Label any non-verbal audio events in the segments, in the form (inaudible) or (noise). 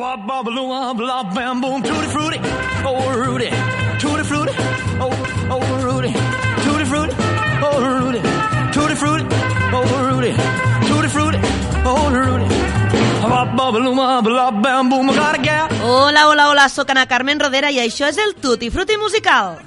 Wop, bop, loo, wop, lop, bam, boom, tutti frutti, oh Rudy, tutti frutti, oh, oh Rudy, tutti frutti, oh Rudy, tutti frutti, oh Rudy, tutti frutti, oh Rudy. Bop. Hola, hola, hola, sóc Ana Carmen Rodera i això és el Tutti Frutti Musical.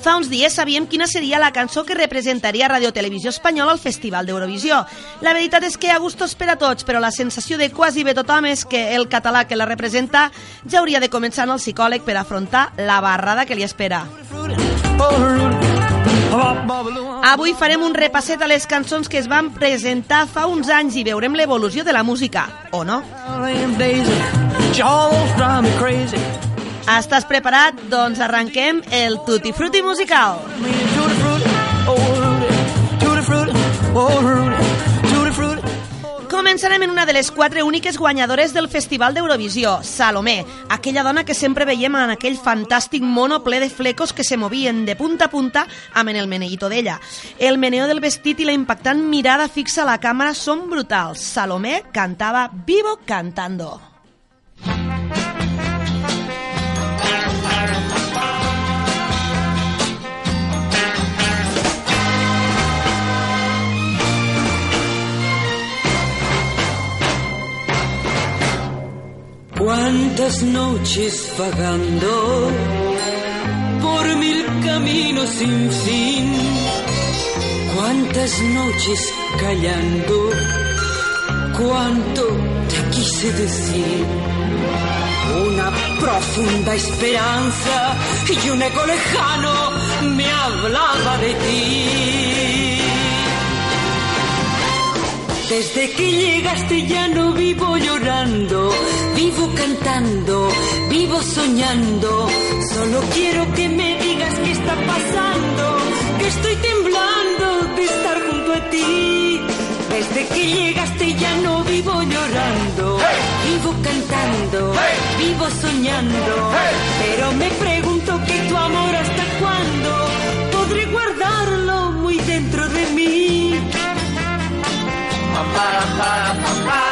Fa uns dies sabíem quina seria la cançó que representaria Radio Televisió Espanyola al Festival d'Eurovisió. La veritat és que a gustos per a tots, però la sensació de quasi bé tothom és que el català que la representa ja hauria de començar en el psicòleg per afrontar la barrada que li espera. oh. Avui farem un repasset a les cançons que es van presentar fa uns anys i veurem l'evolució de la música, o no? Estàs preparat? Doncs arrenquem el Tutti Frutti musical. Començarem en una de les quatre úniques guanyadores del Festival d'Eurovisió, Salomé, aquella dona que sempre veiem en aquell fantàstic mono ple de flecos que se movien de punta a punta amb en el meneguito d'ella. El meneo del vestit i la impactant mirada fixa a la càmera són brutals. Salomé cantava Vivo cantando. Cuántas noches vagando por mil caminos sin fin. Cuántas noches callando. Cuánto te quise decir. Una profunda esperanza y un eco lejano me hablaba de ti. Desde que llegaste ya no vivo llorando, vivo cantando, vivo soñando. Solo quiero que me digas qué está pasando, que estoy temblando de estar junto a ti. Desde que llegaste ya no vivo llorando, vivo cantando, vivo soñando. Pero me pregunto que tu amor hasta cuándo para, para, para.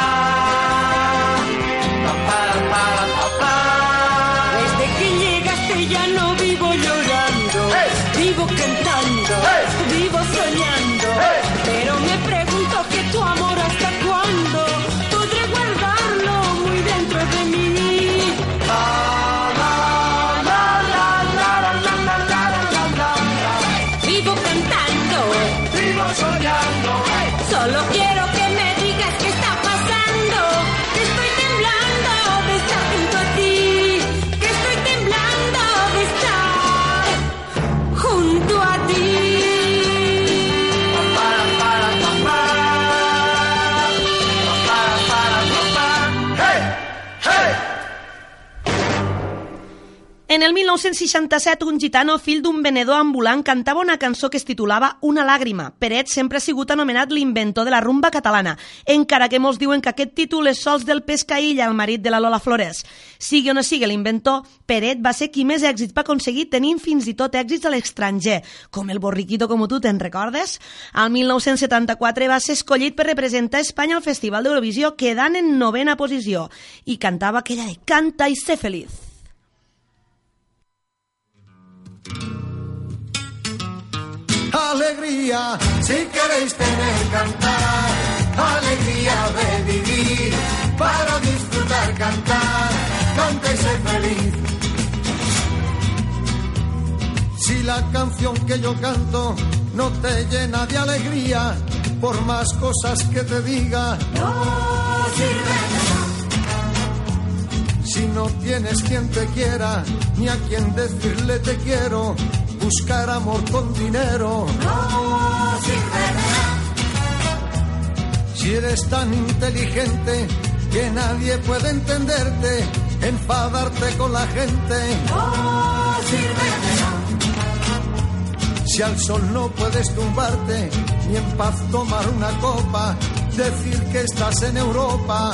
En el 1967, un gitano, fill d'un venedor ambulant, cantava una cançó que es titulava Una làgrima. Peret sempre ha sigut anomenat l'inventor de la rumba catalana, encara que molts diuen que aquest títol és sols del Pescaïlla, el marit de la Lola Flores. Sigui o no sigui l'inventor, Peret va ser qui més èxits va aconseguir tenint fins i tot èxits a l'estranger, com el Borriquito como tu, te'n recordes? Al 1974 va ser escollit per representar Espanya al Festival d'Eurovisió, quedant en novena posició, i cantava aquella de Canta i sé feliz. Alegría, si queréis tener cantar, alegría de vivir, para disfrutar cantar, canta y ser feliz. Si la canción que yo canto no te llena de alegría, por más cosas que te diga, no sirve. Si no tienes quien te quiera, ni a quien decirle te quiero, buscar amor con dinero. No sirve de nada. Si eres tan inteligente que nadie puede entenderte, enfadarte con la gente. No sirve de nada. Si al sol no puedes tumbarte, ni en paz tomar una copa, decir que estás en Europa.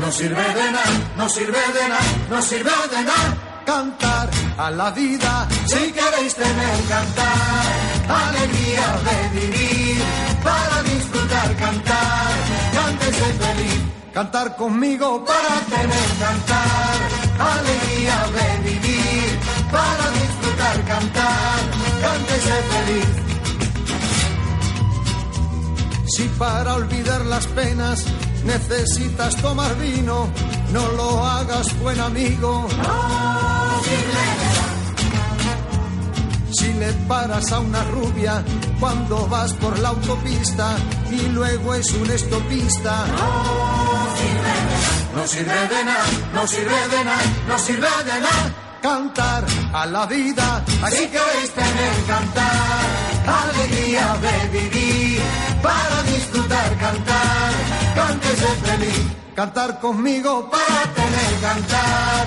No sirve de nada, no sirve de nada, no sirve de nada. Cantar a la vida, si queréis tener cantar, alegría de vivir, para disfrutar cantar, cantes ser feliz. Cantar conmigo para tener cantar, alegría de vivir, para disfrutar cantar, ser feliz. Si para olvidar las penas necesitas tomar vino, no lo hagas buen amigo. Si le paras a una rubia cuando vas por la autopista y luego es un estopista. No sirve de nada, no sirve de nada, no sirve de nada. Cantar a la vida, así queréis tener cantar. Alegría de vivir, para disfrutar cantar. Cántese feliz, cantar conmigo para tener cantar.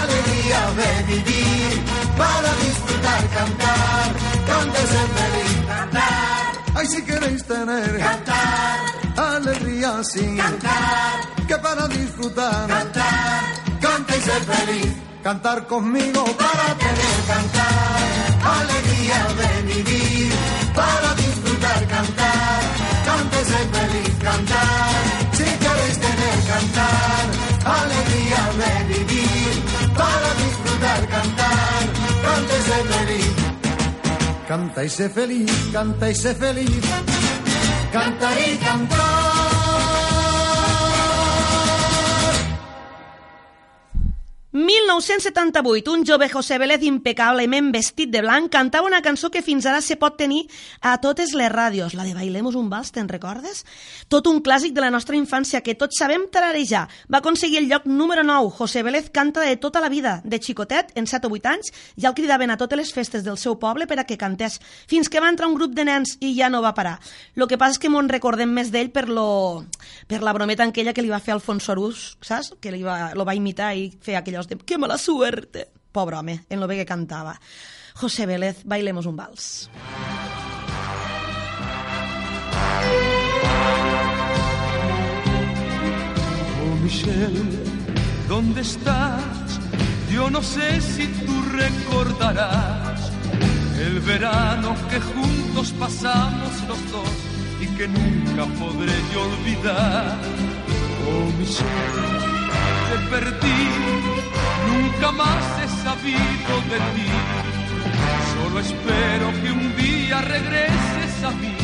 Alegría de vivir, para disfrutar cantar. Cántese feliz, cantar. Ay, si queréis tener cantar. Alegría sin cantar. Que para disfrutar cantar. Canta y ser feliz. Cantar conmigo para tener cantar. Alegría de vivir. Para disfrutar cantar. Canta y ser feliz. Cantar. Cantar. Alegría de vivir. Para disfrutar cantar. Canta y ser feliz. Canta y sé feliz, canta y sé feliz. Cantar y cantar. 1978, un jove José Vélez impecablement vestit de blanc cantava una cançó que fins ara se pot tenir a totes les ràdios, la de Bailemos un vals, te'n recordes? Tot un clàssic de la nostra infància que tots sabem tararejar. Va aconseguir el lloc número 9. José Vélez canta de tota la vida, de xicotet, en 7 o 8 anys, ja el cridaven a totes les festes del seu poble per a que cantés, fins que va entrar un grup de nens i ja no va parar. Lo que passa és que m'ho recordem més d'ell per, lo, per la brometa aquella que li va fer Alfonso Arús, saps? Que li va, lo va imitar i fer ¡qué mala suerte! Pobre home, en lo bé que cantava. José Vélez, bailemos un vals. Oh Michelle, ¿dónde estás? Yo no sé si tú recordarás el verano que juntos pasamos los dos y que nunca podré yo olvidar. Oh Michelle, te perdí, nunca más he sabido de ti. Solo espero que un día regreses a mí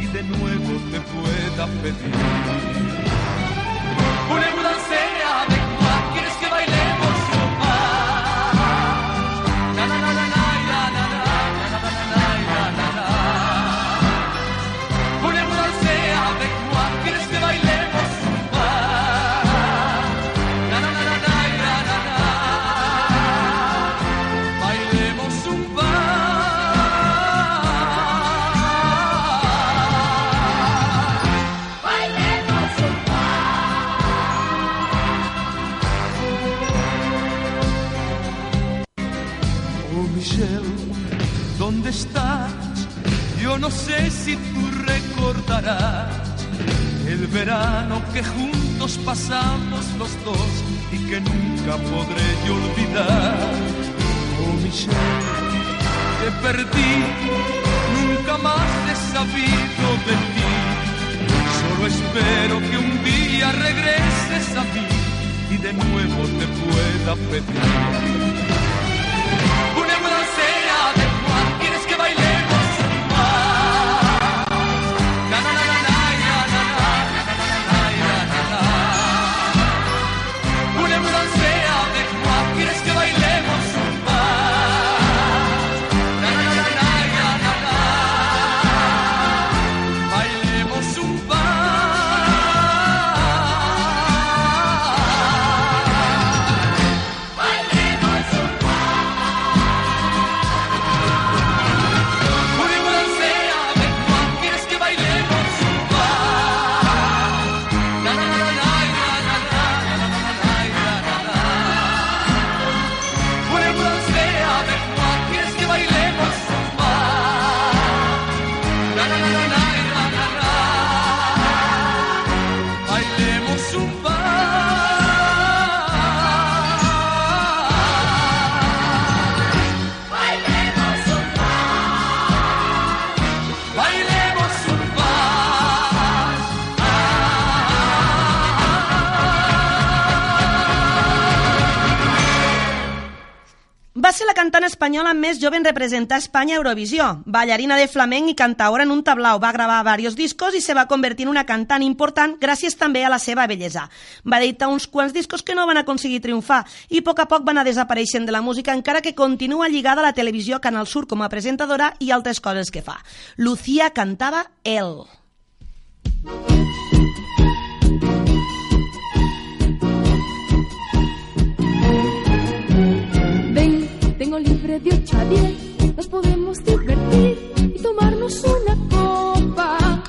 y de nuevo te pueda pedir. Voulez-vous ¿dónde estás? Yo no sé si tú recordarás el verano que juntos pasamos los dos y que nunca podré yo olvidar. Oh Michelle, te perdí, nunca más he sabido de ti. Solo espero que un día regreses a mí y de nuevo te pueda pedir. Espanyola més jove en representar Espanya a Eurovisió. Ballarina de flamenc i cantaora en un tablau. Va gravar diversos discos i se va convertir en una cantant important gràcies també a la seva bellesa. Va editar uns quants discos que no van aconseguir triomfar i a poc a poc van anar desapareixent de la música encara que continua lligada a la televisió Canal Sur com a presentadora i altres coses que fa. Lucía cantava El. Ven, libre de 8 a 10, nos podemos divertir y tomarnos una copa.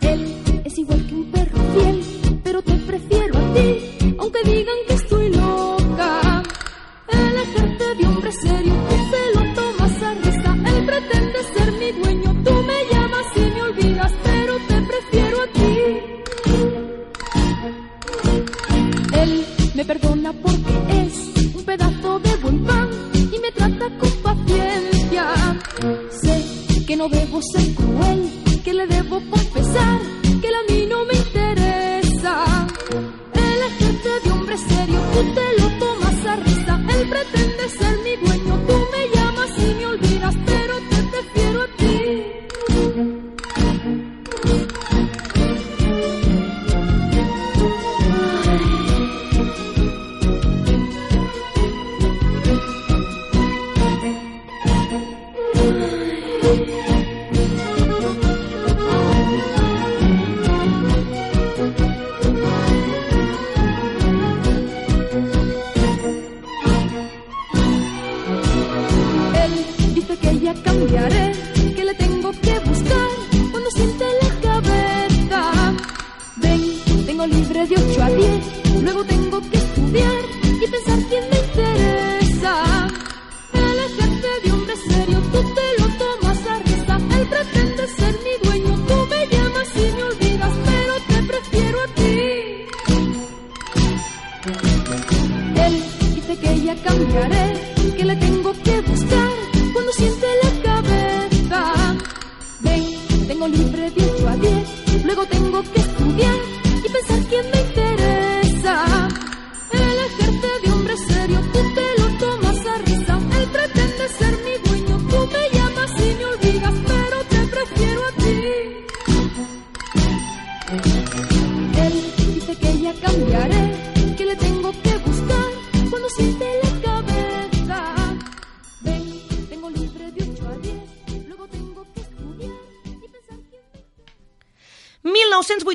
Él es igual que un perro fiel, pero te prefiero a ti, aunque digan que no debo ser cruel, que le debo confesar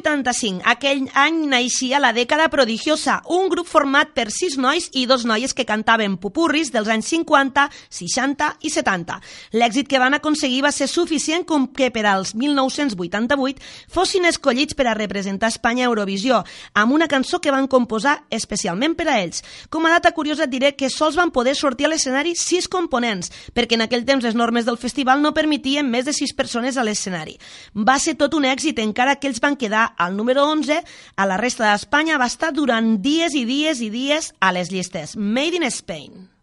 1985. Aquell any naixia la dècada prodigiosa, un grup format per sis nois i dos noies que cantaven pupurris dels anys 50, 60 i 70. L'èxit que van aconseguir va ser suficient com que per als 1988 fossin escollits per a representar Espanya a Eurovisió, amb una cançó que van composar especialment per a ells. Com a data curiosa et diré que sols van poder sortir a l'escenari sis components, perquè en aquell temps les normes del festival no permetien més de sis persones a l'escenari. Va ser tot un èxit, encara que ells van quedar al número 11, a la resta d'Espanya va estar durant dies i dies i dies a les llistes. Made in Spain.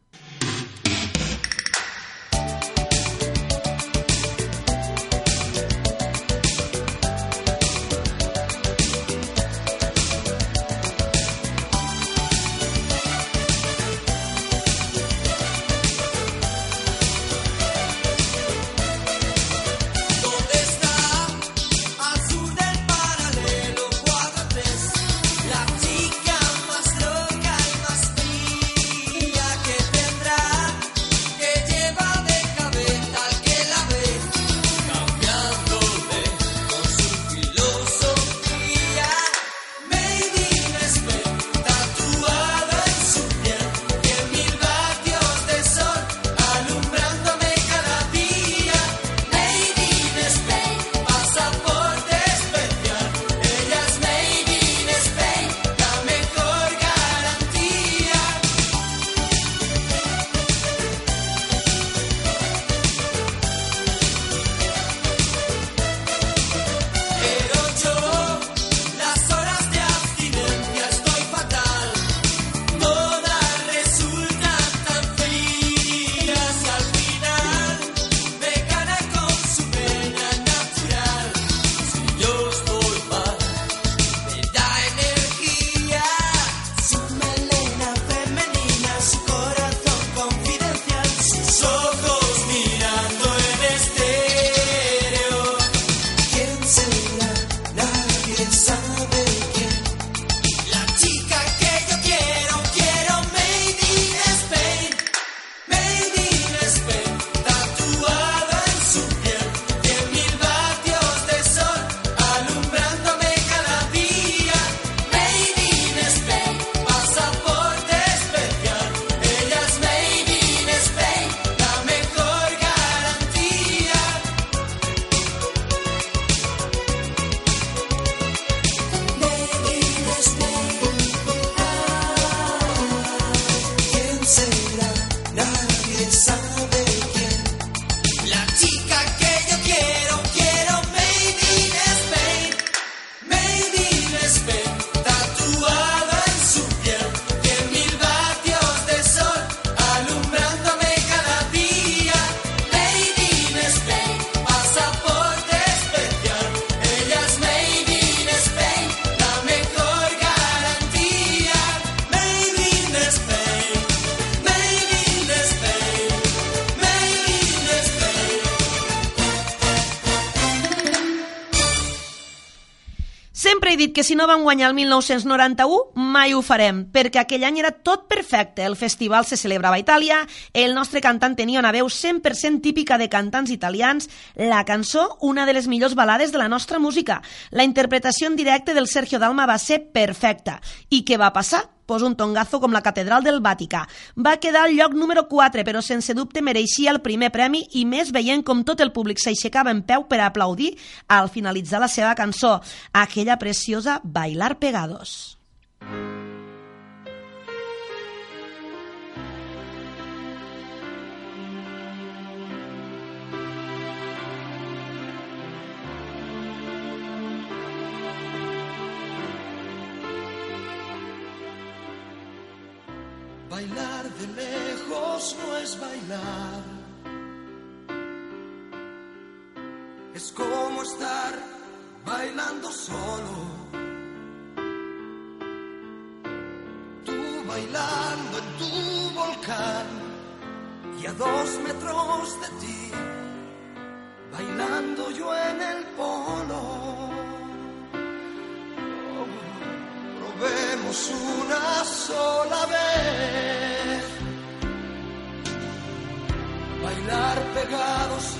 Que si no vam guanyar el 1991, mai ho farem, perquè aquell any era tot perfecte. El festival se celebrava a Itàlia, el nostre cantant tenia una veu 100% típica de cantants italians, la cançó, una de les millors balades de la nostra música. La interpretació en directe del Sergio Dalma va ser perfecta. I què va passar? Pues un tongazo com la Catedral del Vaticà. Va quedar al lloc número 4, però sense dubte mereixia el primer premi i més veient com tot el públic s'aixecava en peu per aplaudir al finalitzar la seva cançó, aquella preciosa Bailar Pegados. De lejos no es bailar. Es como estar bailando solo. Tú bailando en tu volcán y a dos metros de ti, bailando yo en el polo. Probemos una sola vez. Pegados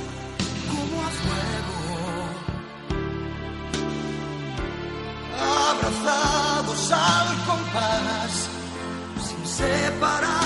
como a fuego. Abrazados al compás, sin separar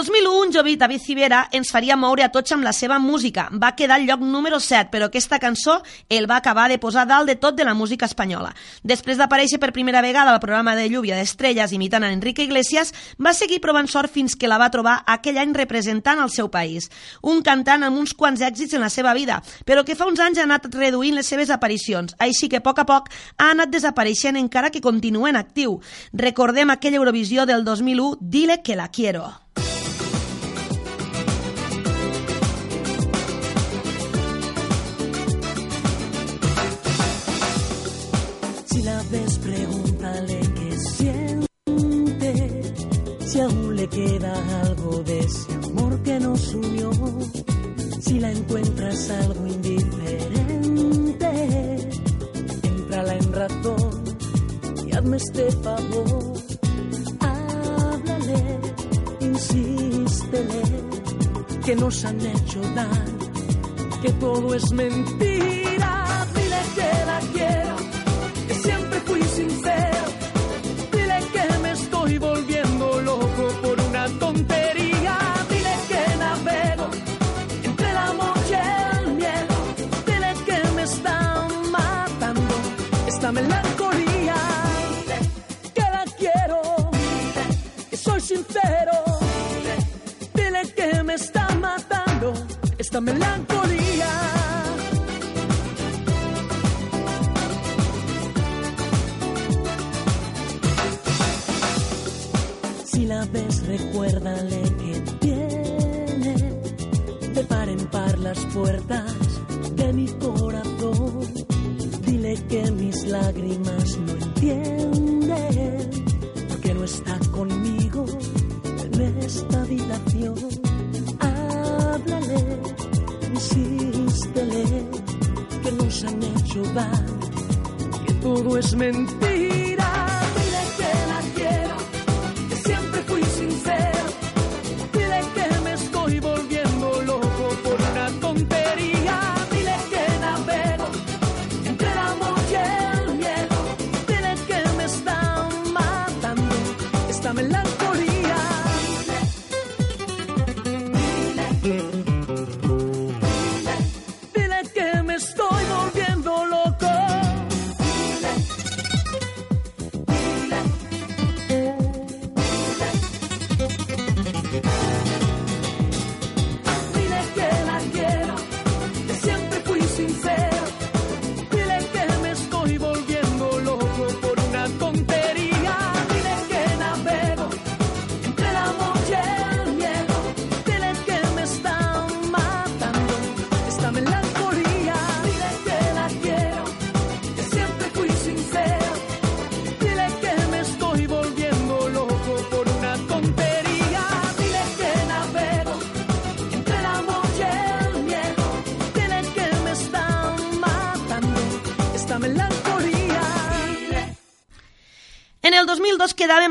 2001, Jovi David Civera ens faria moure a tots amb la seva música. Va quedar al lloc número 7, però aquesta cançó el va acabar de posar dalt de tot de la música espanyola. Després d'aparèixer per primera vegada al programa de Lluvia d'Estrelles imitant a Enrique Iglesias, va seguir provant sort fins que la va trobar aquell any representant el seu país. Un cantant amb uns quants èxits en la seva vida, però que fa uns anys ha anat reduint les seves aparicions, així que a poc a poc ha anat desapareixent encara que continua en actiu. Recordem aquella Eurovisió del 2001, Dile que la quiero. Aún le queda algo de ese amor que nos unió. Si la encuentras algo indiferente, entrala en ratón y hazme este favor. Háblale, insístele, que nos han hecho daño, que todo es mentira. Dile que la quiero que siempre fui sincero.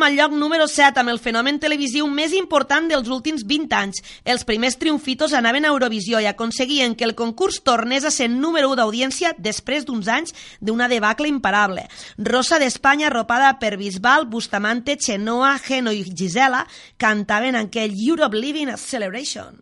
al lloc número 7 amb el fenomen televisiu més important dels últims 20 anys. Els primers triomfitos anaven a Eurovisió i aconseguien que el concurs tornés a ser número 1 d'audiència després d'uns anys d'una debacle imparable. Rosa d'Espanya, arropada per Bisbal, Bustamante, Chenoa, Geno i Gisela, cantaven aquell Europe Living Celebration.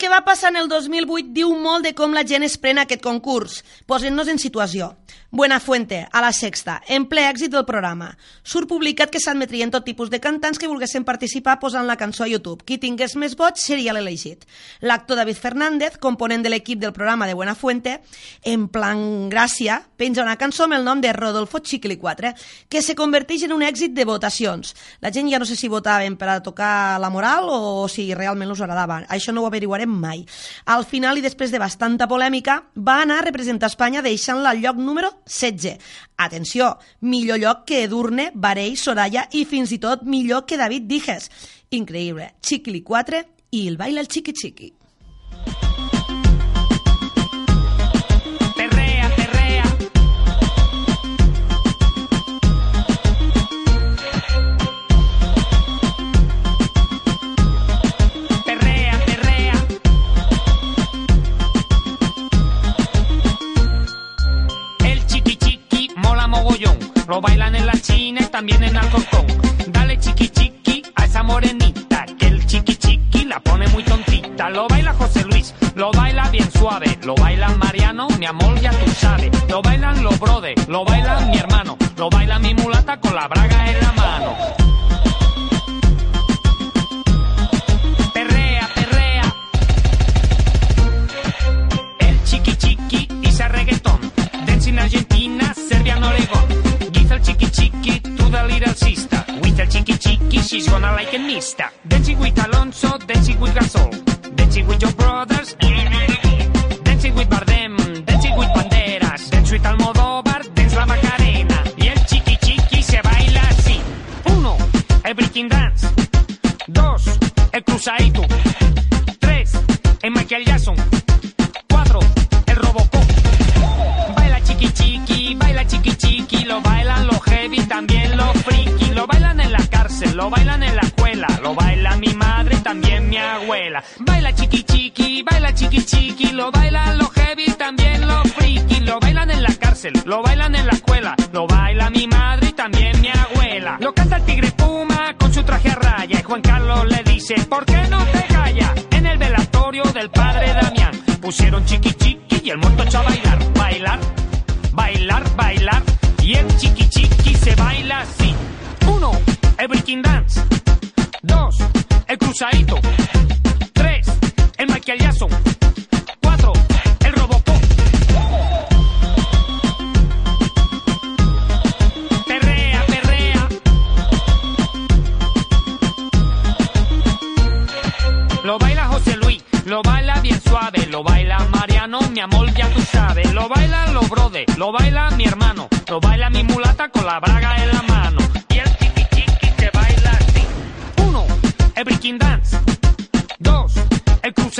Que va passar en el 2008 diu molt de com la gent es pren aquest concurs. Posem-nos en situació. Buenafuente, a la sexta, en ple èxit del programa. Surt publicat que s'admetrien tot tipus de cantants que volguessin participar posant la cançó a YouTube. Qui tingués més vots seria l'elegit. L'actor David Fernández, component de l'equip del programa de Buenafuente, en plan gràcia, penja una cançó amb el nom de Rodolfo Chiquili 4, que se converteix en un èxit de votacions. La gent ja no sé si votaven per a tocar la moral o si realment us agradava. Això no ho averiguarem mai. Al final, i després de bastanta polèmica, va anar a representar Espanya deixant-la al lloc número 16. Atenció, millor lloc que Edurne, Varell, Soraya i fins i tot millor que David Dijes. Increïble. Chiquili 4 i el baila el chiqui Lo bailan en la China y también en Alcorcón. Dale chiqui chiqui a esa morenita. Que el chiqui chiqui la pone muy tontita. Lo baila José Luis, lo baila bien suave. Lo baila Mariano, mi amor ya tú sabes. Lo bailan los brothers, lo baila mi hermano. Lo baila mi mulata con la braga en la mano. suona like a nista. Denji Guita Alonso, Denji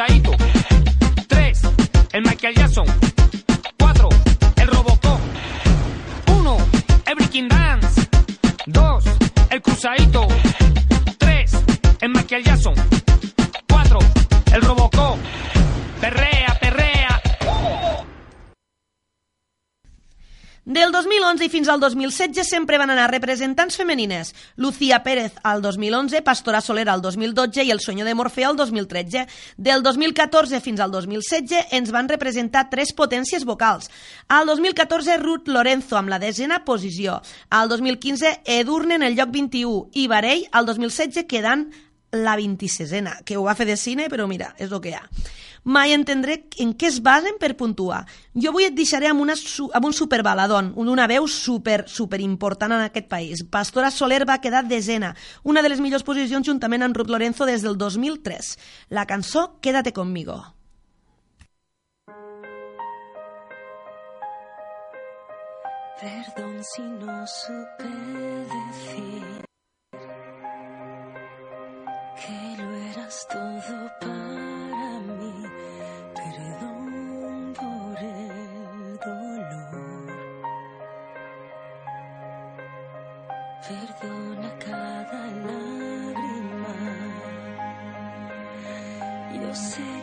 el 2011 i fins al 2016 sempre van anar representants femenines. Lucía Pérez al 2011, Pastora Soler al 2012 i El sueño de Morfeo al 2013. Del 2014 fins al 2016 ens van representar tres potències vocals. Al 2014, Ruth Lorenzo amb la desena posició. Al 2015, Edurne en el lloc 21 i Varell al 2016 quedant la 26ena, que ho va fer de cine, però mira, és el que hi ha. Mai entendré en què es basen per puntuar. Jo avui et deixaré amb, una, amb un superbaladón, una veu super, super important en aquest país. Pastora Soler va quedar desena, una de les millors posicions juntament amb Ruth Lorenzo des del 2003. La cançó Quédate conmigo. Perdón si no supe decir que lo eras todo para mí. Perdón por el dolor. Perdona cada lágrima. Yo sé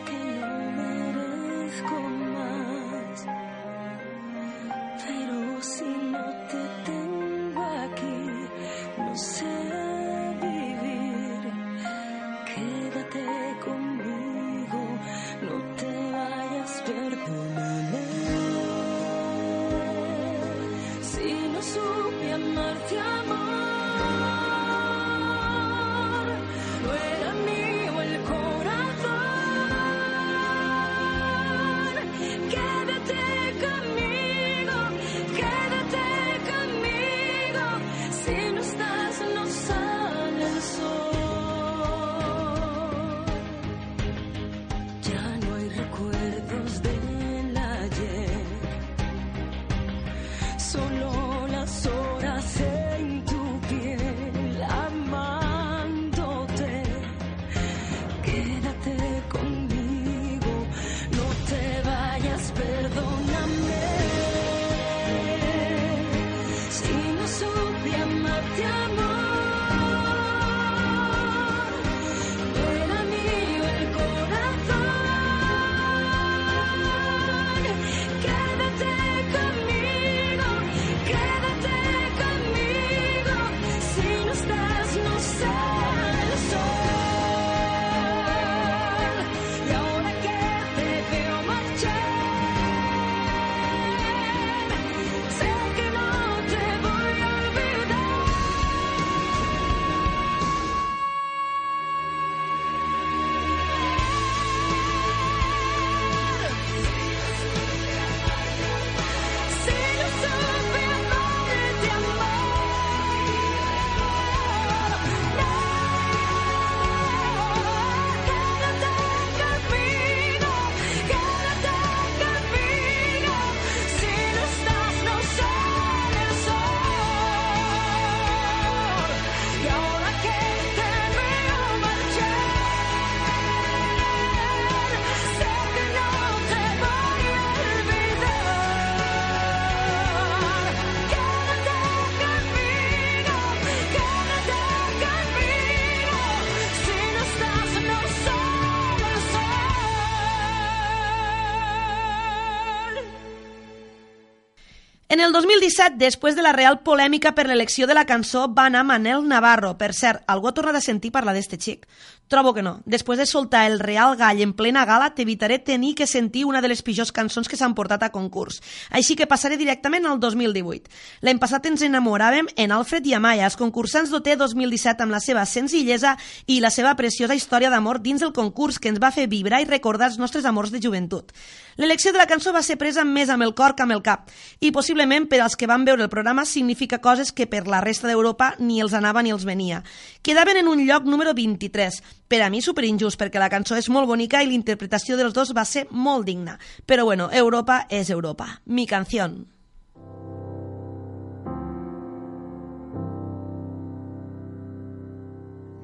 el 2017, després de la real polèmica per l'elecció de la cançó, va anar Manel Navarro. Per cert, algú ha tornat a sentir parlar d'este xic? Trobo que no. Després de soltar el Real Gall en plena gala, t'evitaré tenir que sentir una de les pitjors cançons que s'han portat a concurs. Així que passaré directament al 2018. L'any passat ens enamoràvem en Alfred i Amaya, els concursants d'OT 2017 amb la seva senzillesa i la seva preciosa història d'amor dins del concurs que ens va fer vibrar i recordar els nostres amors de joventut. L'elecció de la cançó va ser presa més amb el cor que amb el cap i possiblement per als que van veure el programa significa coses que per la resta d'Europa ni els anava ni els venia. Quedaven en un lloc número 23, per a mi superinjust perquè la cançó és molt bonica i l'interpretació dels dos va ser molt digna. Però bueno, Europa és Europa. Mi canción.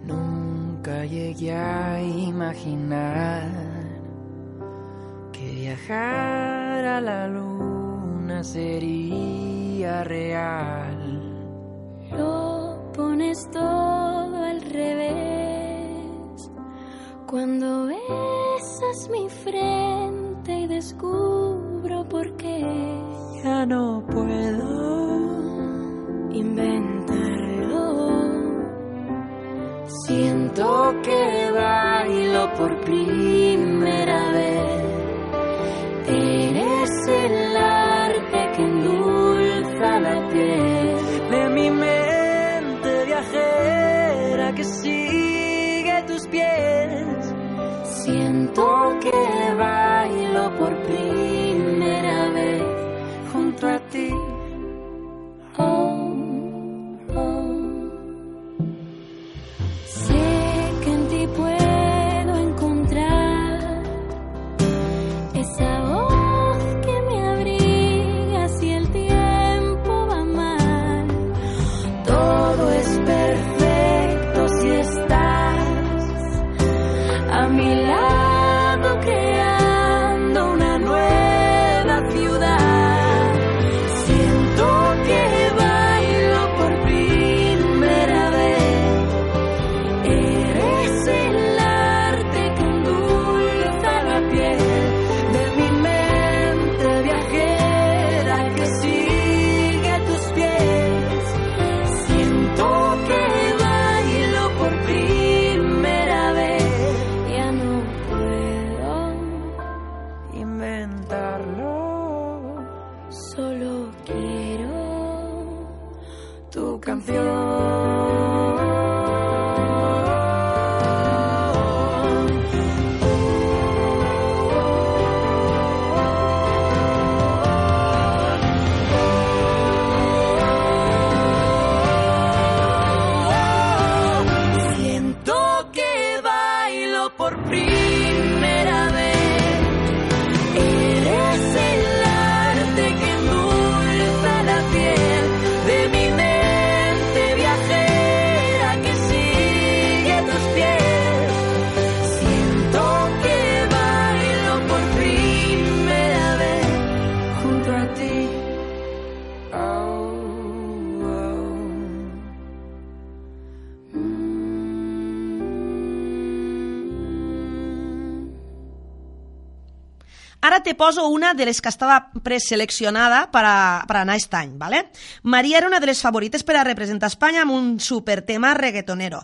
Nunca llegué a imaginar que viajar a la luna sería real. Lo pones todo al revés cuando besas mi frente y descubro por qué Ya no puedo inventarlo. Siento que bailo por primera vez. Eres el poso una de les que estava preseleccionada per, a, per anar aquest any, ¿vale? Maria era una de les favorites per a representar Espanya amb un supertema reggaetonero.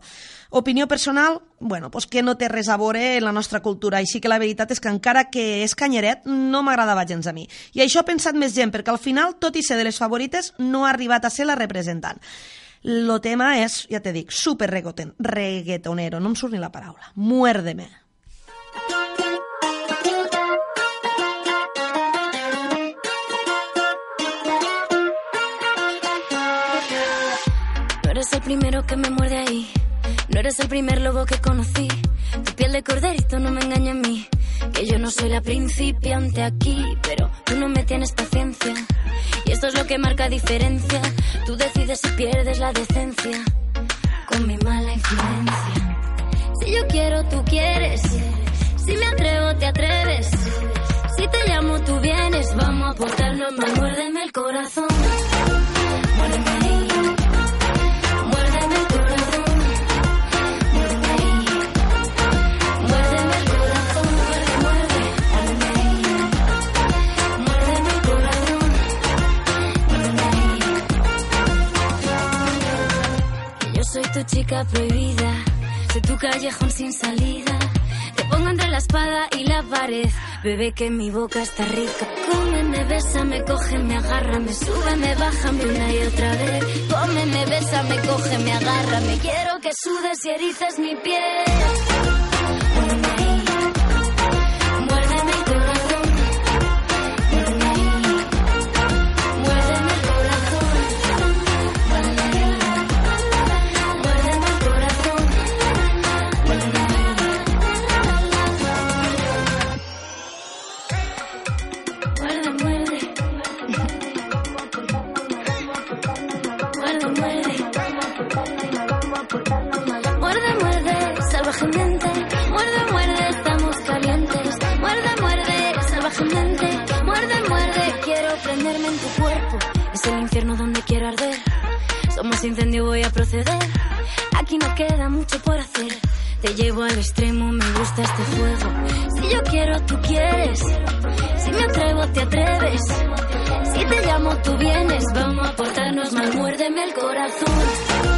Opinió personal, bueno, pues que no té res a veure en la nostra cultura, així que la veritat és que encara que és canyeret, no m'agradava gens a mi. I això ha pensat més gent, perquè al final, tot i ser de les favorites, no ha arribat a ser la representant. Lo tema és, ja te dic, super reggaeton- reggaetonero, no em surt ni la paraula. Muérdeme. Eres el primero que me muerde ahí. No eres el primer lobo que conocí. Tu piel de corderito no me engaña a mí. Que yo no soy la principiante aquí, pero tú no me tienes paciencia. Y esto es lo que marca diferencia. Tú decides si pierdes la decencia con mi mala influencia. Si yo quiero, tú quieres. Si me atrevo, te atreves. Si te llamo, tú vienes. Vamos a portarnos mal. Muérdeme el corazón. Chica prohibida. Soy tu callejón sin salida. Te pongo entre la espada y la pared. Bebé, que mi boca está rica. Cómeme, bésame, cógeme, agárrame. Súbeme, bájame una y otra vez. Cómeme, bésame, cógeme, agárrame. Quiero que sudes y erices mi piel. Somos incendio, voy a proceder. Aquí no queda mucho por hacer. Te llevo al extremo, me gusta este fuego. Si yo quiero, tú quieres. Si me atrevo, te atreves. Si te llamo, tú vienes. Vamos a portarnos mal. Muérdeme el corazón.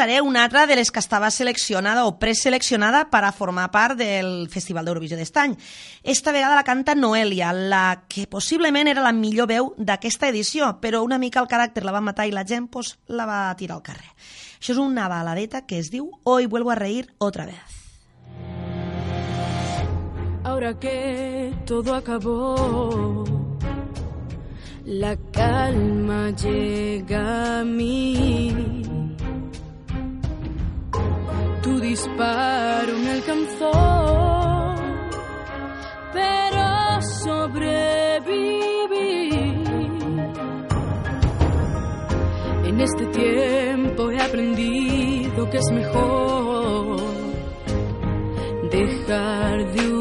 Posaré una altra de les que estava seleccionada o preseleccionada per a formar part del Festival d'Eurovisió d'estany. Esta vegada la canta Noelia, la que possiblement era la millor veu d'aquesta edició, però una mica el caràcter la va matar i la gent pues, la va tirar al carrer. Això és una baladeta que es diu Hoy vuelvo a reír otra vez. Ahora que todo acabó, la calma llega a mí. Tu disparo me alcanzó, pero sobreviví. En este tiempo he aprendido que es mejor dejar de.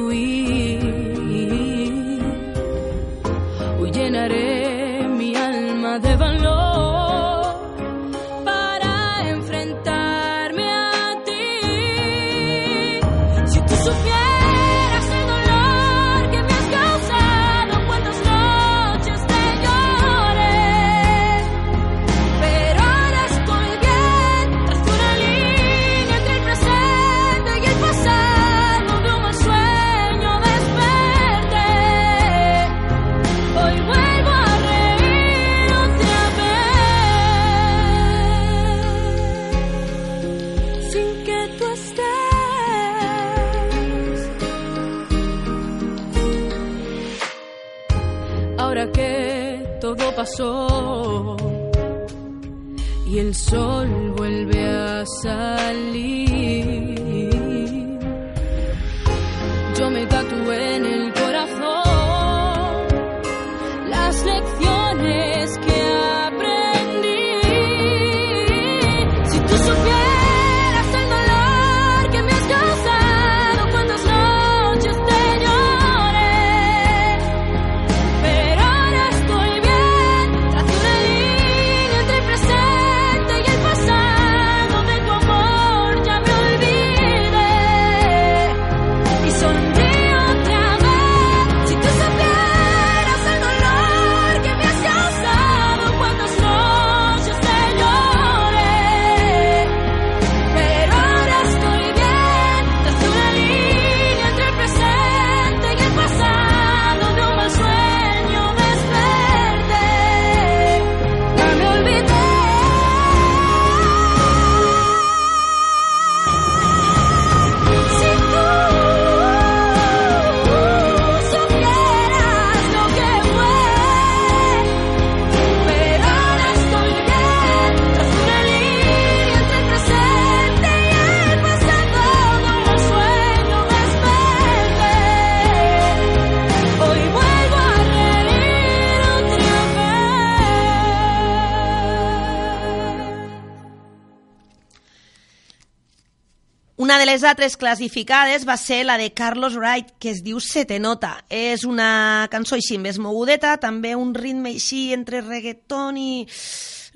De les altres classificades va ser la de Carlos Wright, que es diu Se te nota. És una cançó així més mogudeta, també un ritme així entre reggaeton i...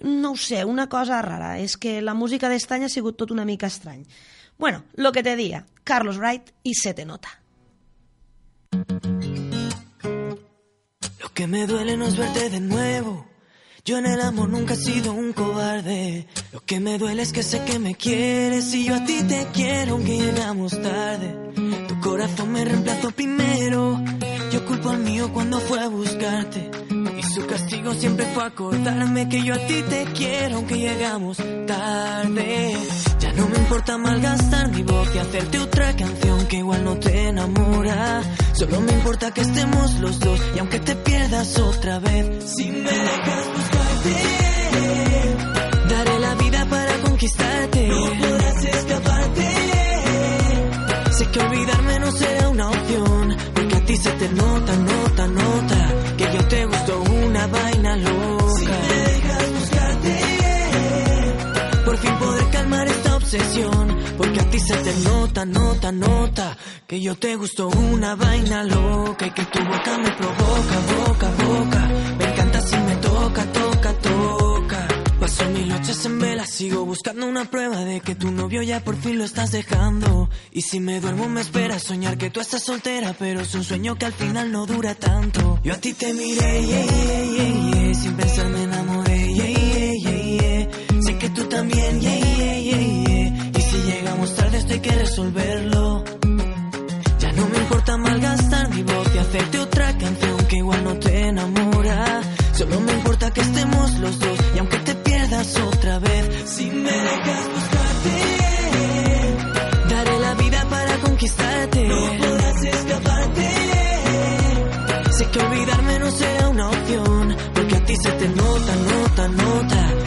No ho sé, una cosa rara. És que la música d'estany ha sigut tot una mica estrany. Bueno, lo que te dia, Carlos Wright i Se te nota. Lo que me duele no es verte de nuevo. Yo en el amor nunca he sido un cobarde. Lo que me duele es que sé que me quieres y yo a ti te quiero aunque llegamos tarde. Tu corazón me reemplazó primero. Yo culpo al mío cuando fue a buscarte. Y su castigo siempre fue acordarme que yo a ti te quiero aunque llegamos tarde. No me importa malgastar mi voz y hacerte otra canción que igual no te enamora. Solo me importa que estemos los dos y aunque te pierdas otra vez, si me dejas buscarte, daré la vida para conquistarte. No podrás escaparte. Sé que olvidarme no será una opción, porque a ti se te nota, nota, porque a ti se te nota, nota, nota que yo te gusto una vaina loca y que tu boca me provoca, boca, boca. Me encanta si me toca, toca, toca. Paso mil noches en vela, sigo buscando una prueba de que tu novio ya por fin lo estás dejando. Y si me duermo me espera soñar que tú estás soltera, pero es un sueño que al final no dura tanto. Yo a ti te miré, yeah, yeah, yeah, yeah, sin pensar me enamoré, yeah, yeah, yeah, yeah. Sé que tú también, yeah, yeah. Tarde esto hay que resolverlo. Ya no me importa malgastar mi voz y hacerte otra canción que igual no te enamora. Solo me importa que estemos los dos y aunque te pierdas otra vez, si me dejas buscarte, daré la vida para conquistarte. No podrás escaparte. Sé que olvidarme no será una opción, porque a ti se te nota, nota, nota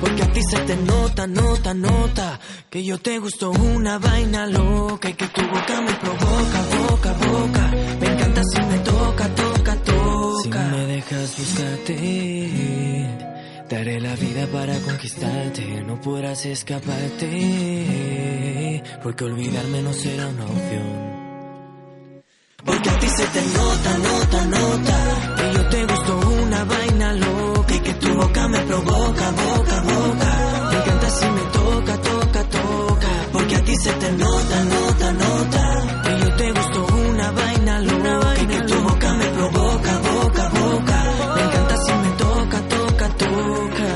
porque a ti se te nota, nota, nota que yo te gusto una vaina loca y que tu boca me provoca, boca, boca. Me encanta si me toca, toca, toca. Si me dejas buscarte, daré la vida para conquistarte. No podrás escaparte, porque olvidarme no será una opción. Porque a ti se te nota, nota, nota Que yo te gusto una vaina loca boca me provoca, boca, boca. Me encanta si me toca, toca, toca. Porque a ti se te nota, nota, nota. Que yo te gusto una vaina loca. y que tu boca me provoca, boca, boca. Me encanta si me toca, toca, toca.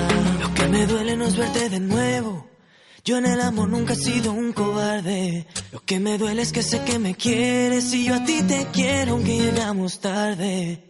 Lo que me duele no es verte de nuevo. Yo en el amor nunca he sido un cobarde. Lo que me duele es que sé que me quieres y yo a ti te quiero aunque llegamos tarde.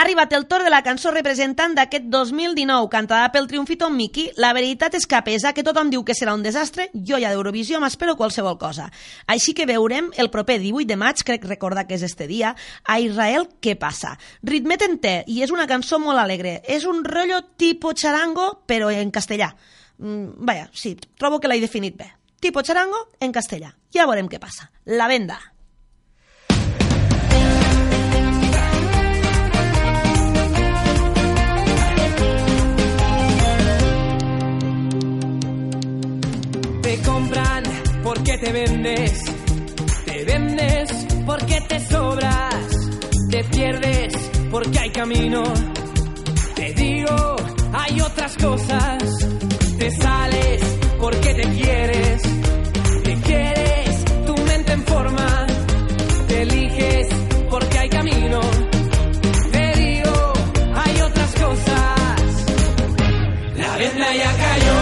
Ha arribat el torn de la cançó representant d'aquest 2019, cantada pel triomfito Miki. La veritat és que a pesar que tothom diu que serà un desastre, jo ja d'Eurovisió m'espero qualsevol cosa. Així que veurem el proper 18 de maig, crec recordar que és este dia, a Israel què passa. Ritmet en té, i és una cançó molt alegre. És un rotllo tipo charango, però en castellà. Mm, vaja, sí, trobo que l'he definit bé. Tipo charango en castellà. Ja veurem què passa. La venda. Te compran porque te vendes, te vendes porque te sobras, te pierdes porque hay camino. Te digo, hay otras cosas, te sales porque te quieres, te quieres, tu mente en forma, te eliges porque hay camino. Te digo, hay otras cosas, la venda ya cayó.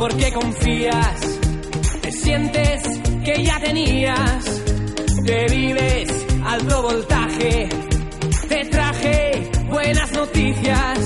Porque confías. Te sientes que ya tenías, te vives alto voltaje, te traje buenas noticias,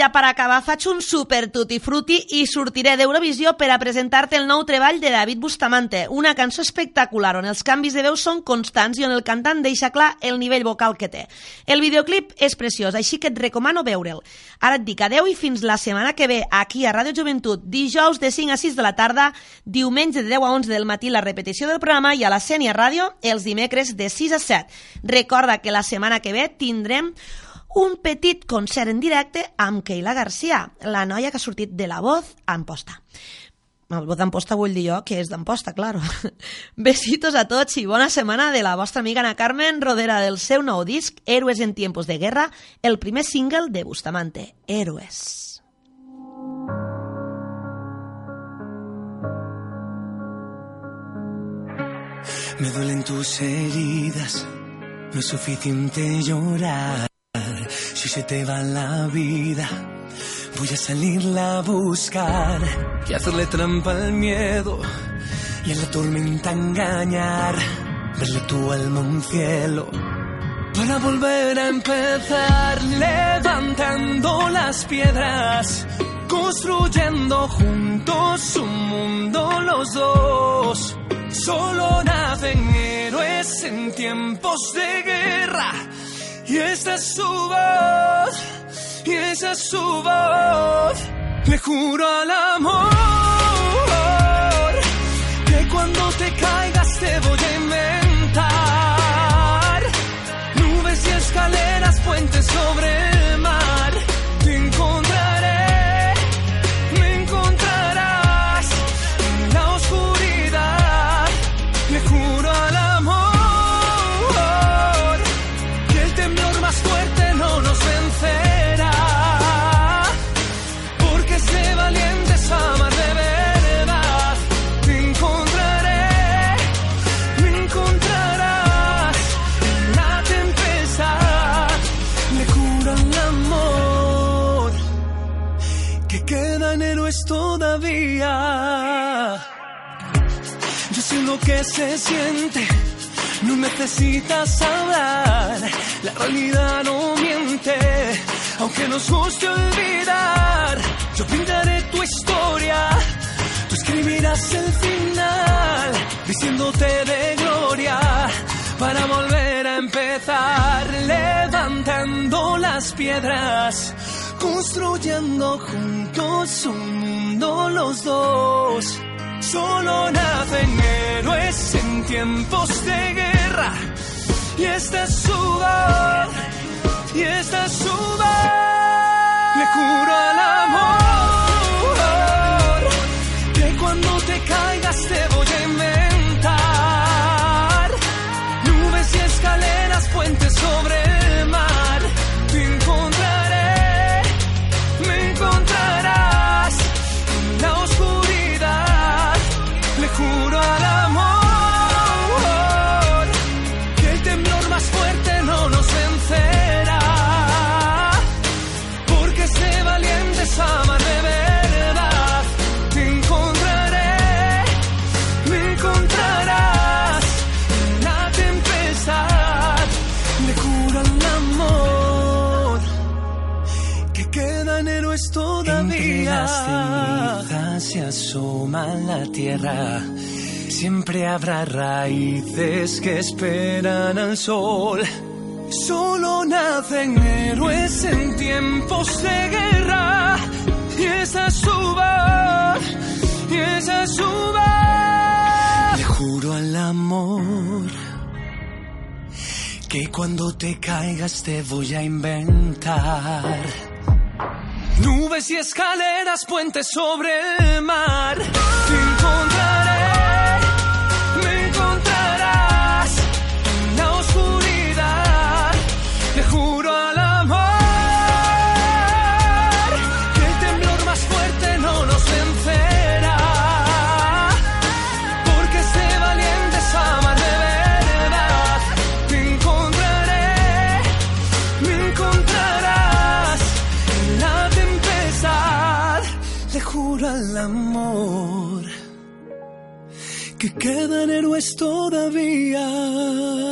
ja per acabar faig un super tutti frutti i sortiré d'Eurovisió per a presentar-te el nou treball de David Bustamante, una cançó espectacular on els canvis de veu són constants i on el cantant deixa clar el nivell vocal que té. El videoclip és preciós, així que et recomano veure'l. Ara et dic adeu i fins la setmana que ve aquí a Ràdio Joventut, dijous de 5 a 6 de la tarda, diumenge de 10 a 11 del matí la repetició del programa i a la Sènia Ràdio els dimecres de 6 a 7. Recorda que la setmana que ve tindrem un petit concert en directe amb Keila Garcia, la noia que ha sortit de la voz a Amposta. El voz d'Amposta vull dir jo que és d'Amposta, claro. (laughs) Besitos a tots i bona setmana de la vostra amiga Ana Carmen Rodera del seu nou disc Héroes en tiempos de guerra, el primer single de Bustamante, Héroes. Me duelen tus heridas, no es suficiente llorar. Si se te va la vida, voy a salirla a buscar y hacerle trampa al miedo. y en la tormenta engañar, verle tu alma un cielo. Para volver a empezar, levantando las piedras, construyendo juntos un mundo los dos. Solo nacen héroes en tiempos de guerra, y esta es su voz, y esa es su voz. Le juro al amor se siente. No necesitas hablar, la realidad no miente, aunque nos guste olvidar. Yo pintaré tu historia, tú escribirás el final, diciéndote de gloria para volver a empezar, levantando las piedras, construyendo juntos un mundo los dos. Solo nacen héroes en tiempos de guerra. Y esta es su voz, y esta es su voz. Le juro al amor que cuando te caigas te asoma la tierra. Siempre habrá raíces que esperan al sol. Solo nacen héroes en tiempos de guerra. Y esa es su voz, y esa es su voz. Le juro al amor que cuando te caigas te voy a inventar. Nubes y escaleras, puentes sobre el mar. es todavía.